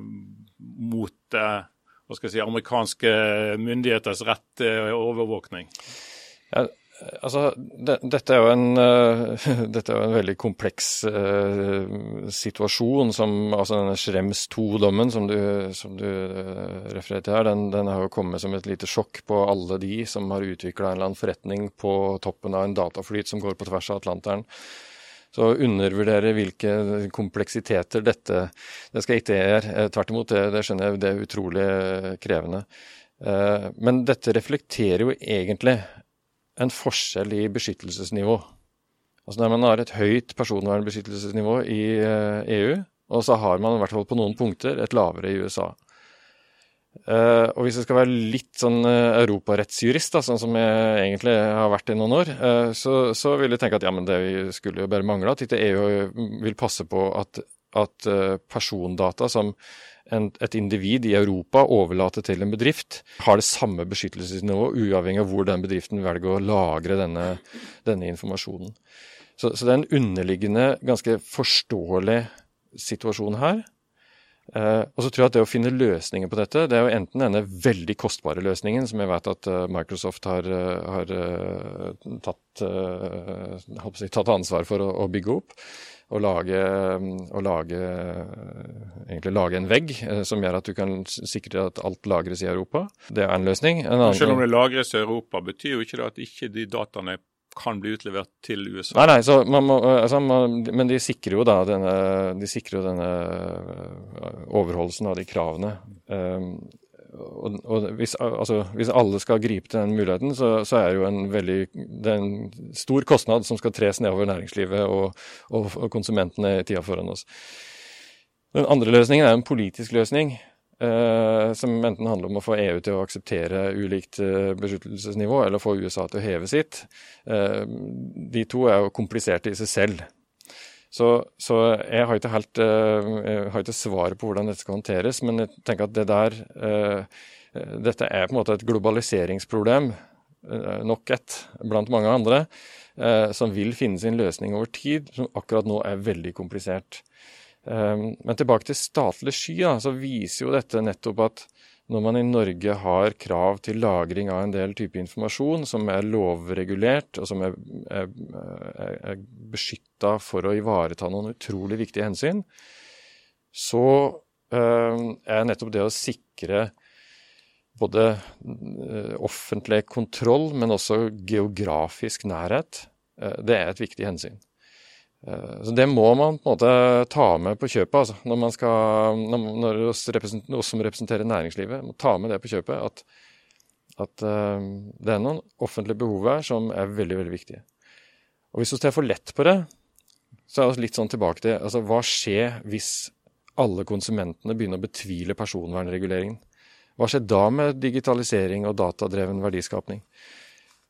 S2: mot eh, hva skal jeg si, amerikanske myndigheters rett til overvåkning?
S1: Ja, Altså, det, dette, er en, uh, dette, er jo en, veldig kompleks uh, situasjon. som, altså denne Schrems 2-dommen som du, som du uh, refererer til her, den, den, har jo kommet som et lite sjokk på alle de som har utvikla en eller annen forretning på toppen av en dataflyt som går på tvers av Atlanteren. Så å undervurdere hvilke kompleksiteter dette Det skal ikke gjøre. Tvert imot, det, det skjønner jeg, det er utrolig krevende. Men dette reflekterer jo egentlig en forskjell i beskyttelsesnivå. Altså Når man har et høyt personvernbeskyttelsesnivå i EU, og så har man i hvert fall på noen punkter et lavere i USA. Uh, og hvis jeg skal være litt sånn uh, europarettsjurist, da, sånn som jeg egentlig har vært i noen år, uh, så, så, vil jeg tenke at ja, men det skulle jo bare mangle at ikke EU vil passe på at, at persondata som et individ i Europa overlater til en bedrift, har det samme beskyttelsesnivå, uavhengig av hvor den bedriften velger å lagre denne, denne informasjonen. Så, så det er en underliggende, ganske forståelig situasjon her. Uh, og så tror jeg at det å finne løsninger på dette, det er jo enten denne veldig kostbare løsningen, som jeg vet at uh, Microsoft har, uh, har tatt, si, tatt, ansvar for å, å, bygge opp. Og lage, å lage, egentlig lage en vegg som gjør at du kan sikre at alt lagres i Europa. Det er en løsning. En
S2: annen, Selv om det lagres i Europa, betyr jo ikke det at ikke de dataene kan bli utlevert til USA.
S1: Nei, nei, så man må, altså, man, men de sikrer jo da denne, de sikrer jo denne øh, overholdelsen av de kravene. Um, og, og hvis, altså, hvis, alle skal gripe til den muligheten, så, så, er det jo en veldig det er en stor kostnad som skal tres nedover næringslivet og, og, og konsumentene i tida foran oss. Den andre løsningen er en politisk løsning. Eh, som enten handler om å få EU til å akseptere ulikt uh, beskyttelsesnivå, eller få USA til å heve sitt. Eh, de to er jo kompliserte i seg selv. Så, så jeg har ikke helt jeg har ikke svaret på hvordan dette skal håndteres, men jeg tenker at det der Dette er på en måte et globaliseringsproblem, nok et blant mange andre, som vil finne sin løsning over tid, som akkurat nå er veldig komplisert. Men tilbake til statlig sky, så viser jo dette nettopp at når man i Norge har krav til lagring av en del type informasjon som er lovregulert, og som er, er, er beskytta for å ivareta noen utrolig viktige hensyn, så øh, er nettopp det å sikre både øh, offentlig kontroll, men også geografisk nærhet, øh, det er et viktig hensyn. Eh, så Det må man på en måte ta med på kjøpet, altså, når, man skal, når oss, oss, som representerer næringslivet. må ta med det på kjøpet at, at uh, det er noen offentlige behov her som er veldig veldig viktige. Og Hvis vi ser for lett på det, så er vi litt sånn tilbake til altså, hva skjer hvis alle konsumentene begynner å betvile personvernreguleringen? Hva skjer da med digitalisering og datadreven verdiskapning?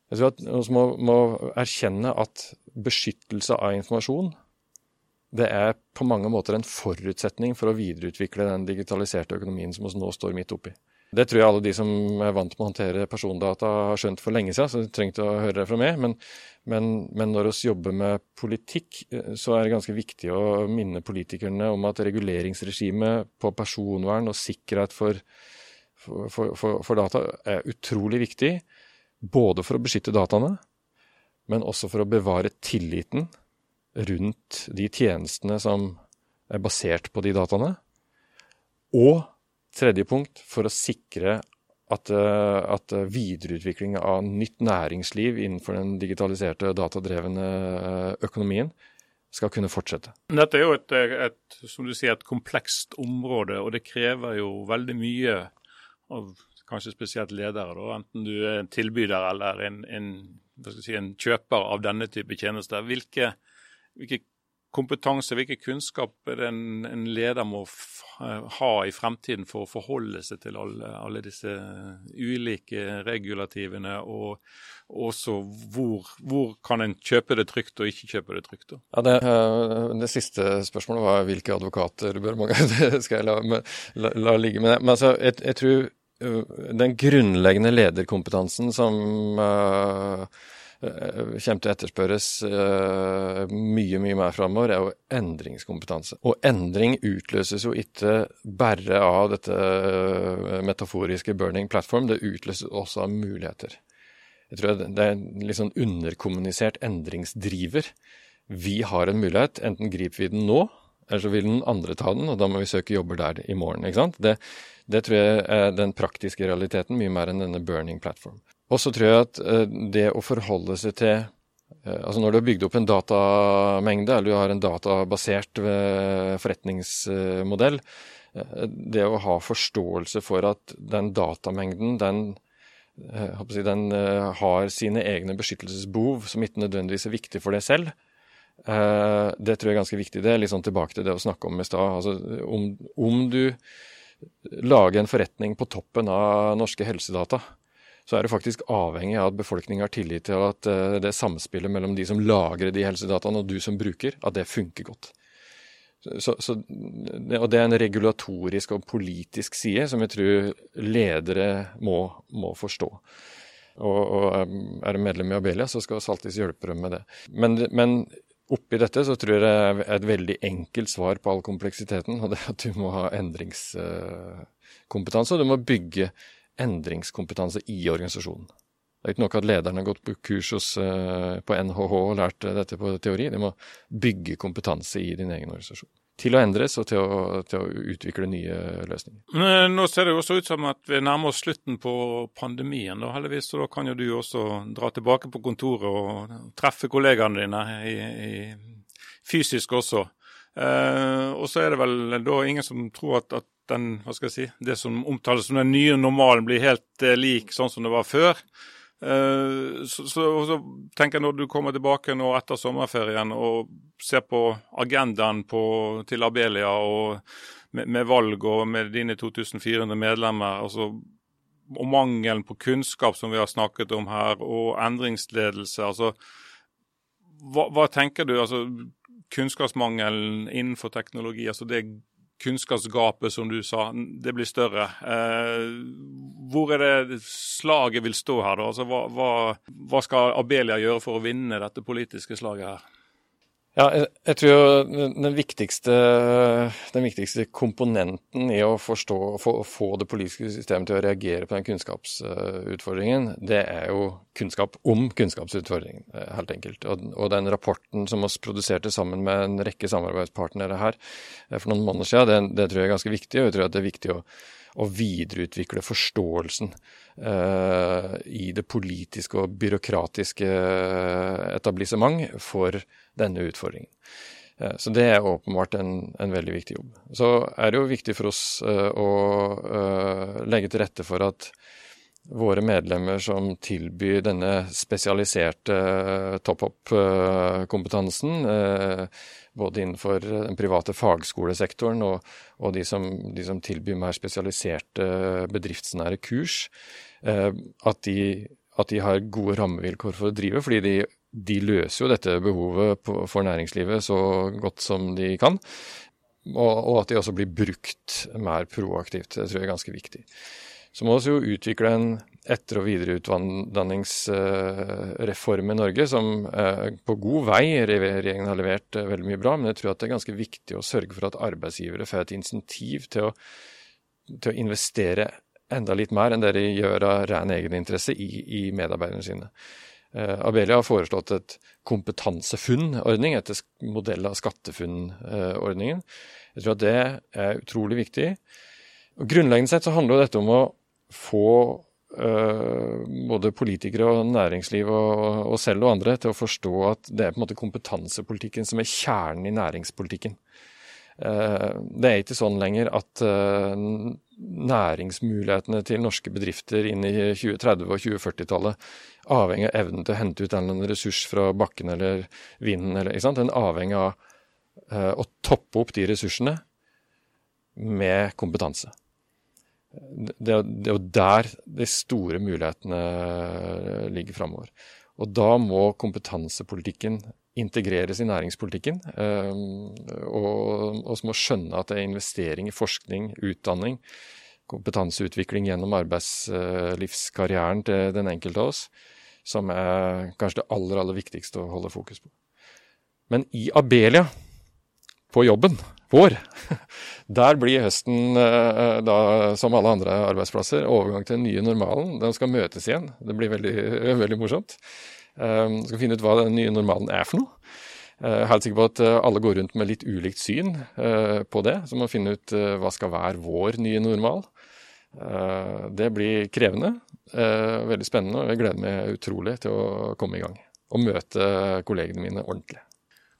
S1: Jeg tror at vi må, må, erkjenne at beskyttelse av informasjon det er på mange måter en forutsetning for å videreutvikle den digitaliserte økonomien som vi nå står midt oppi. Det tror jeg alle de som er vant med å håndtere persondata har skjønt for lenge siden, så de trengte å høre det fra meg. Men, men, men når vi jobber med politikk, så er det ganske viktig å minne politikerne om at reguleringsregimet på personvern og sikkerhet for, for, for, for data er utrolig viktig. Både for å beskytte dataene, men også for å bevare tilliten rundt de tjenestene som er basert på de dataene. Og tredje punkt, for å sikre at, eh, at videreutvikling av nytt næringsliv innenfor den digitaliserte, datadrevne eh, økonomien skal kunne fortsette.
S2: Dette er jo et, et, som du sier, et komplekst område, og det krever jo veldig mye av kanskje spesielt ledere, da, enten du er en tilbyder eller en, en, si, en kjøper av denne type tjenester. Hvilke, hvilke kompetanse, hvilke kunnskap er det en, en leder må ha i fremtiden for å forholde seg til alle, alle disse ulike regulativene, og også hvor, hvor, kan en kjøpe det trygt og ikke kjøpe det trygt?
S1: Ja, det, eh, det, siste spørsmålet var hvilke advokater bør mange Det skal jeg la, la, la ligge med. Men altså, jeg, jeg tror Eh, den grunnleggende lederkompetansen som uh, kommer til å etterspørres mye mye mer framover, er jo endringskompetanse. Og endring utløses jo ikke bare av dette metaforiske burning platform, det utløses også av muligheter. Jeg tror det er en litt sånn underkommunisert endringsdriver. Vi har en mulighet, enten griper vi den nå, eller så vil den andre ta den, og da må vi søke jobber der i morgen. ikke sant? Det, det tror jeg er den praktiske realiteten, mye mer enn denne burning platform. Og så tror jeg at eh, det å forholde seg til eh, Altså når du har bygd opp en datamengde, eller du har en databasert eh, forretningsmodell, det å ha forståelse for at den datamengden, den, den har sine egne beskyttelsesbehov som ikke nødvendigvis er viktig for deg selv. Det tror jeg er ganske viktig. Det er litt sånn tilbake til det å snakke om i stad. Altså, om, om du lager en forretning på toppen av norske helsedata, så er det faktisk avhengig av at befolkningen har tillit til at uh, det samspillet mellom de som lagrer de helsedataene og du som bruker, at det funker godt. Så, så, og det er en regulatorisk og politisk side som jeg tror ledere må, må forstå. Og, og, er du medlem i Abelia, så skal Saltis hjelpe dem med det. Men, men oppi dette så tror jeg det er et veldig enkelt svar på all kompleksiteten, og det er at du må ha endringskompetanse, og du må bygge endringskompetanse i organisasjonen. Det er ikke nok at lederne har gått på kurs hos, eh, på NHH og lært dette på teori. De må bygge kompetanse i din egen organisasjon. Til å endres og til å, til å utvikle nye løsninger.
S2: Men nå ser det jo også ut som at vi nærmer oss slutten på pandemien. Da, heldigvis, så da kan jo du også dra tilbake på kontoret og treffe kollegaene dine i, i, fysisk også. Eh, og så er det vel da ingen som tror at, at den, hva skal jeg si, det som omtales som den nye normalen, blir helt eh, lik sånn som det var før. Eh, så, så, så, tenker jeg når du kommer tilbake nå etter sommerferien og ser på agendaen på, til Abelia og med, med, valg og med dine 2400 medlemmer, altså, og mangelen på kunnskap som vi har snakket om her, og endringsledelse. altså hva, hva tenker du? altså Kunnskapsmangelen innenfor teknologi, altså det kunnskapsgapet, som du sa, det blir større. Eh, hvor er det slaget vil stå her? da? Altså, hva, hva, hva, skal Abelia gjøre for å vinne dette politiske slaget her?
S1: Ja, jeg, jeg tror den viktigste, den viktigste, komponenten i å forstå få, få det politiske systemet til å reagere på den kunnskapsutfordringen, det er jo kunnskap om kunnskapsutfordringen, eh, helt enkelt. Og, og den rapporten som vi produserte sammen med en rekke samarbeidspartnere her eh, for noen måneder siden, det, det tror jeg er ganske viktig. Og jeg tror at det er viktig å å videreutvikle forståelsen eh, i det politiske og byråkratiske etablissement for denne utfordringen. Eh, så det er åpenbart en, en, veldig viktig jobb. Så er det jo viktig for oss eh, å eh, legge til rette for at våre medlemmer som tilbyr denne spesialiserte eh, top-up-kompetansen, eh, både innenfor den private fagskolesektoren og, og de, som, de, som, tilbyr mer spesialiserte bedriftsnære kurs, eh, at de, at de har gode rammevilkår for å drive. fordi de, de løser jo dette behovet for næringslivet så godt som de kan. Og at de også blir brukt mer proaktivt. Det tror jeg er ganske viktig. Så må vi jo utvikle en etter- og videreutdanningsreform i Norge som er på god vei. Regjeringen har levert eh, veldig mye bra, men jeg tror at det er ganske viktig å sørge for at arbeidsgivere får et insentiv til å, til å investere enda litt mer enn det de gjør av ren egeninteresse i, i medarbeiderne sine. Uh, Abelia har foreslått et kompetansefunnordning etter modell av SkatteFUNN-ordningen. Jeg tror at det er utrolig viktig. Og Grunnleggende sett så handler dette om å få Uh, både politikere og næringsliv og, og, selv og andre til å forstå at det er på en måte kompetansepolitikken som er kjernen i næringspolitikken. Uh, det er ikke sånn lenger at uh, næringsmulighetene til norske bedrifter inn i 2030- og 2040-tallet avhenger av evnen til å hente ut en eller annen ressurs fra bakken eller vinden. Eller, Den avhenger av å toppe opp de ressursene med kompetanse det, er jo der de store mulighetene ligger framover. Og da må kompetansepolitikken integreres i næringspolitikken. Ehm, og vi må skjønne at det er investering i forskning, utdanning, kompetanseutvikling gjennom arbeidslivskarrieren til den enkelte av oss, som er kanskje det aller, aller viktigste å holde fokus på. Men i Abelia, på jobben, vår. Der blir høsten, eh, da, som alle andre arbeidsplasser, overgang til den nye normalen. Den skal møtes igjen. Det blir veldig, veldig morsomt. Um, skal finne ut hva den nye normalen er for noe. Jeg er helt sikker på at alle går rundt med litt ulikt syn på det. Så må finne ut hva skal være vår nye normal. Det blir krevende. Veldig spennende, og jeg gleder meg utrolig til å komme i gang. Og møte kollegene mine ordentlig.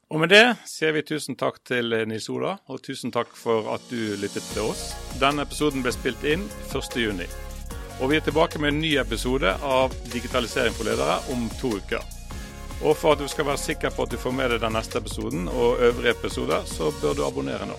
S2: Og med det sier vi tusen takk til Nils Ola, og tusen takk for at du lyttet til oss. Denne episoden ble spilt inn 1.6. Og vi er tilbake med en ny episode av Digitalisering for ledere om to uker. Og for at du skal være sikker på at du får med deg den neste episoden og øvrige episoder, så bør du abonnere nå.